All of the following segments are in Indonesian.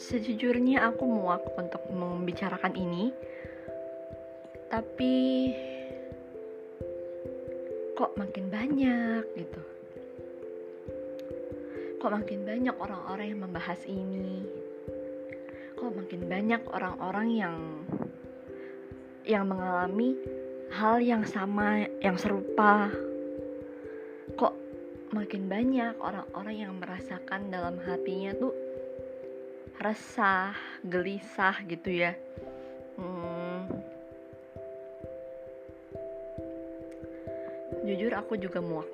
Sejujurnya aku muak untuk membicarakan ini. Tapi Kok makin banyak gitu? Kok makin banyak orang-orang yang membahas ini? Kok makin banyak orang-orang yang Yang mengalami hal yang sama, yang serupa? Kok makin banyak orang-orang yang merasakan dalam hatinya tuh resah, gelisah gitu ya. Hmm, jujur aku juga muak.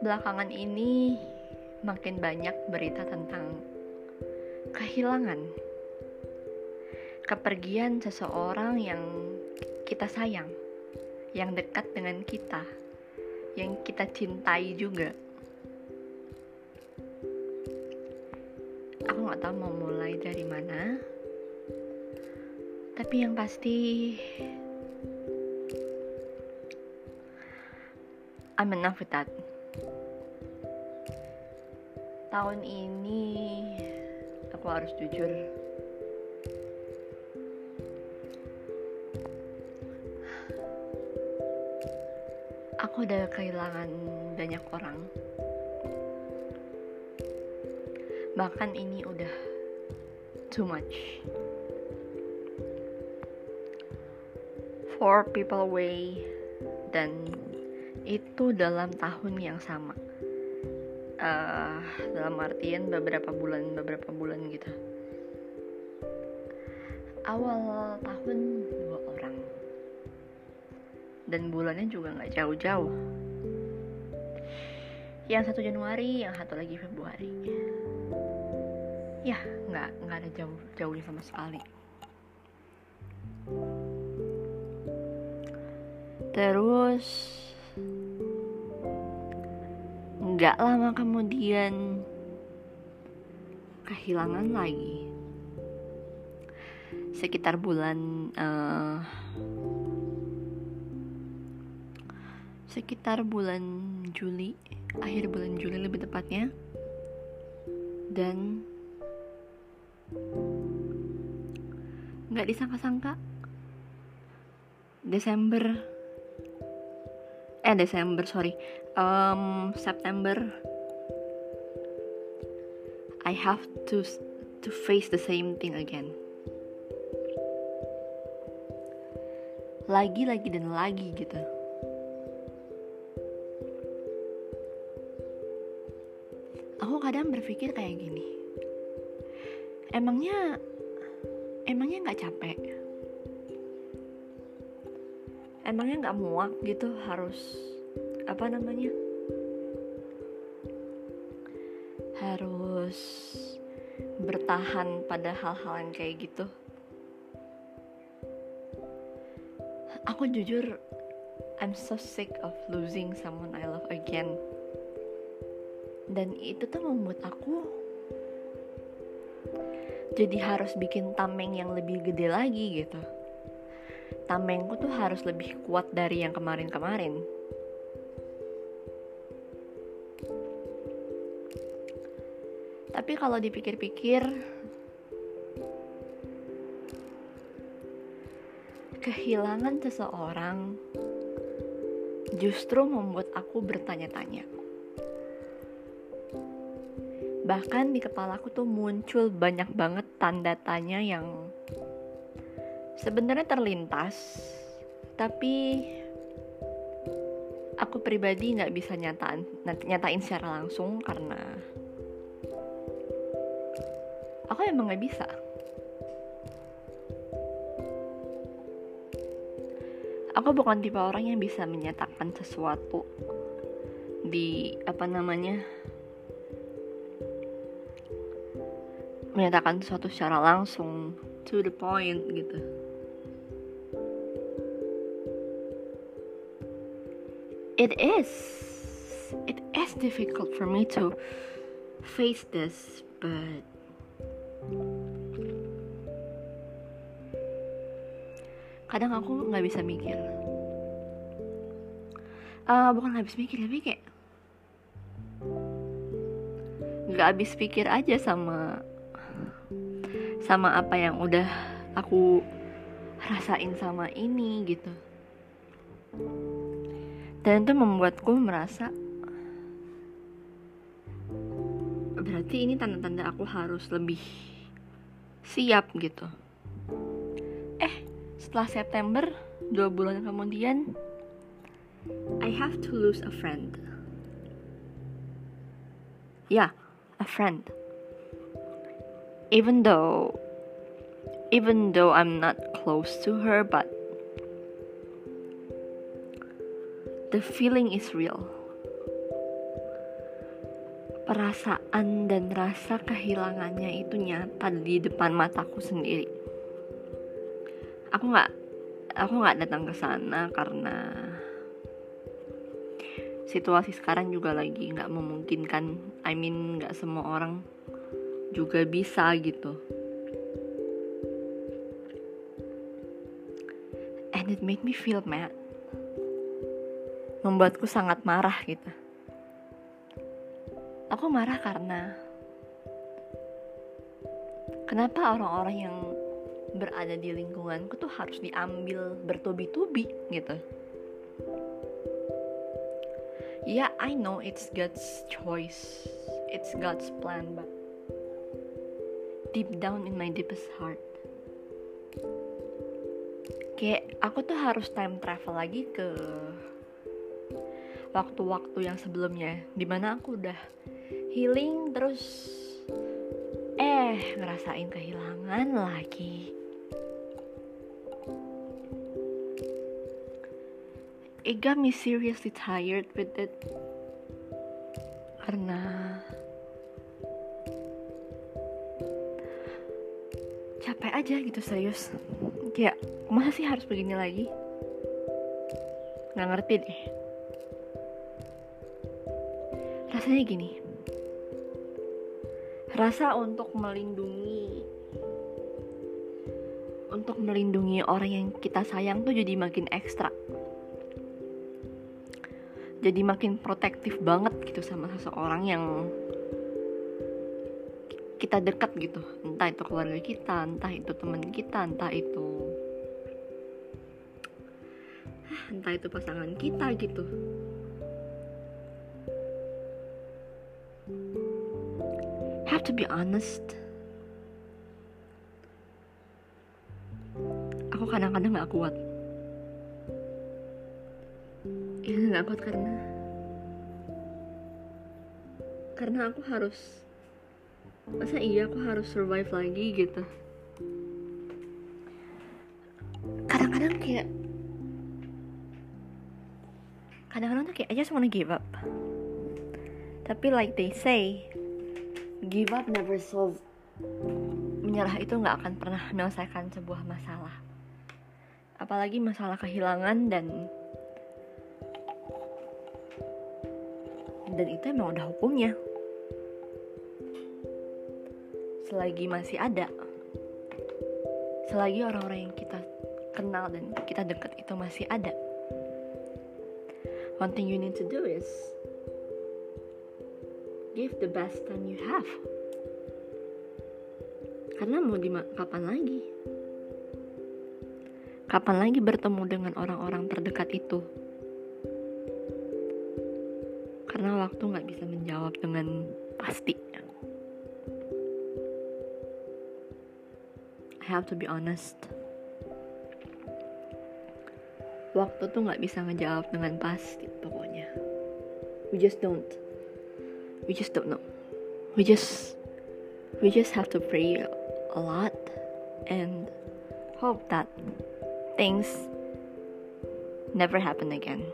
Belakangan ini makin banyak berita tentang kehilangan, kepergian seseorang yang kita sayang, yang dekat dengan kita yang kita cintai juga. Aku nggak tahu mau mulai dari mana. Tapi yang pasti I'm enough with that. Tahun ini aku harus jujur aku udah kehilangan banyak orang. Bahkan ini udah too much. Four people away dan itu dalam tahun yang sama. Uh, dalam artian beberapa bulan beberapa bulan gitu. Awal tahun dan bulannya juga nggak jauh-jauh. Yang satu Januari yang satu lagi Februari. Ya nggak nggak ada jauh jauhnya sama sekali. Terus nggak lama kemudian kehilangan lagi. Sekitar bulan uh, sekitar bulan Juli akhir bulan Juli lebih tepatnya. Dan nggak disangka-sangka Desember eh Desember sorry. Um, September I have to to face the same thing again. Lagi lagi dan lagi gitu aku kadang berpikir kayak gini. Emangnya emangnya nggak capek? Emangnya nggak muak gitu harus apa namanya? Harus bertahan pada hal-hal yang kayak gitu? Aku jujur I'm so sick of losing someone I love again dan itu tuh membuat aku jadi harus bikin tameng yang lebih gede lagi gitu. Tamengku tuh harus lebih kuat dari yang kemarin-kemarin. Tapi kalau dipikir-pikir kehilangan seseorang justru membuat aku bertanya-tanya bahkan di kepalaku tuh muncul banyak banget tanda tanya yang sebenarnya terlintas tapi aku pribadi nggak bisa nyatain nyatain secara langsung karena aku emang nggak bisa. Aku bukan tipe orang yang bisa menyatakan sesuatu di apa namanya menyatakan sesuatu secara langsung. To the point gitu. It is. It is difficult for me to face this but kadang aku nggak bisa mikir. Uh, bukan nggak bisa mikir tapi kayak gak habis pikir aja sama sama apa yang udah aku rasain sama ini gitu. Dan itu membuatku merasa berarti ini tanda-tanda aku harus lebih siap gitu. Eh setelah September dua bulan kemudian I have to lose a friend. Yeah a friend even though even though I'm not close to her but the feeling is real. Perasaan dan rasa kehilangannya itu nyata di depan mataku sendiri. Aku nggak aku nggak datang ke sana karena situasi sekarang juga lagi nggak memungkinkan. I mean nggak semua orang juga bisa gitu. And it made me feel mad. Membuatku sangat marah gitu. Aku marah karena kenapa orang-orang yang berada di lingkunganku tuh harus diambil bertubi-tubi gitu. Yeah I know it's God's choice. It's God's plan but deep down in my deepest heart. Kayak aku tuh harus time travel lagi ke waktu-waktu yang sebelumnya di mana aku udah healing terus eh ngerasain kehilangan lagi. It got me seriously tired with it. Karena capek aja gitu serius. Kayak masa sih harus begini lagi? Nggak ngerti deh. Rasanya gini. Rasa untuk melindungi untuk melindungi orang yang kita sayang tuh jadi makin ekstra. Jadi makin protektif banget gitu sama seseorang yang kita dekat gitu. Entah itu keluarga kita entah itu teman kita entah itu entah itu pasangan kita gitu. Have to be honest. Aku kadang-kadang gak kuat. Ini gak kuat karena karena aku harus masa iya aku harus survive lagi gitu? Kadang-kadang kayak kadang-kadang tuh kayak I just wanna give up. Tapi like they say give up never solve menyerah itu nggak akan pernah menyelesaikan sebuah masalah. Apalagi masalah kehilangan dan dan itu emang udah hukumnya selagi masih ada. Selagi orang-orang yang kita kenal dan kita dekat itu masih ada. One thing you need to do is give the best time you have. Karena mau di kapan lagi? Kapan lagi bertemu dengan orang-orang terdekat itu? Karena waktu nggak bisa menjawab dengan pasti have to be honest. Waktu tuh nggak bisa ngejawab dengan pasti pokoknya. We just don't. We just don't know. We just we just have to pray a lot and hope that things never happen again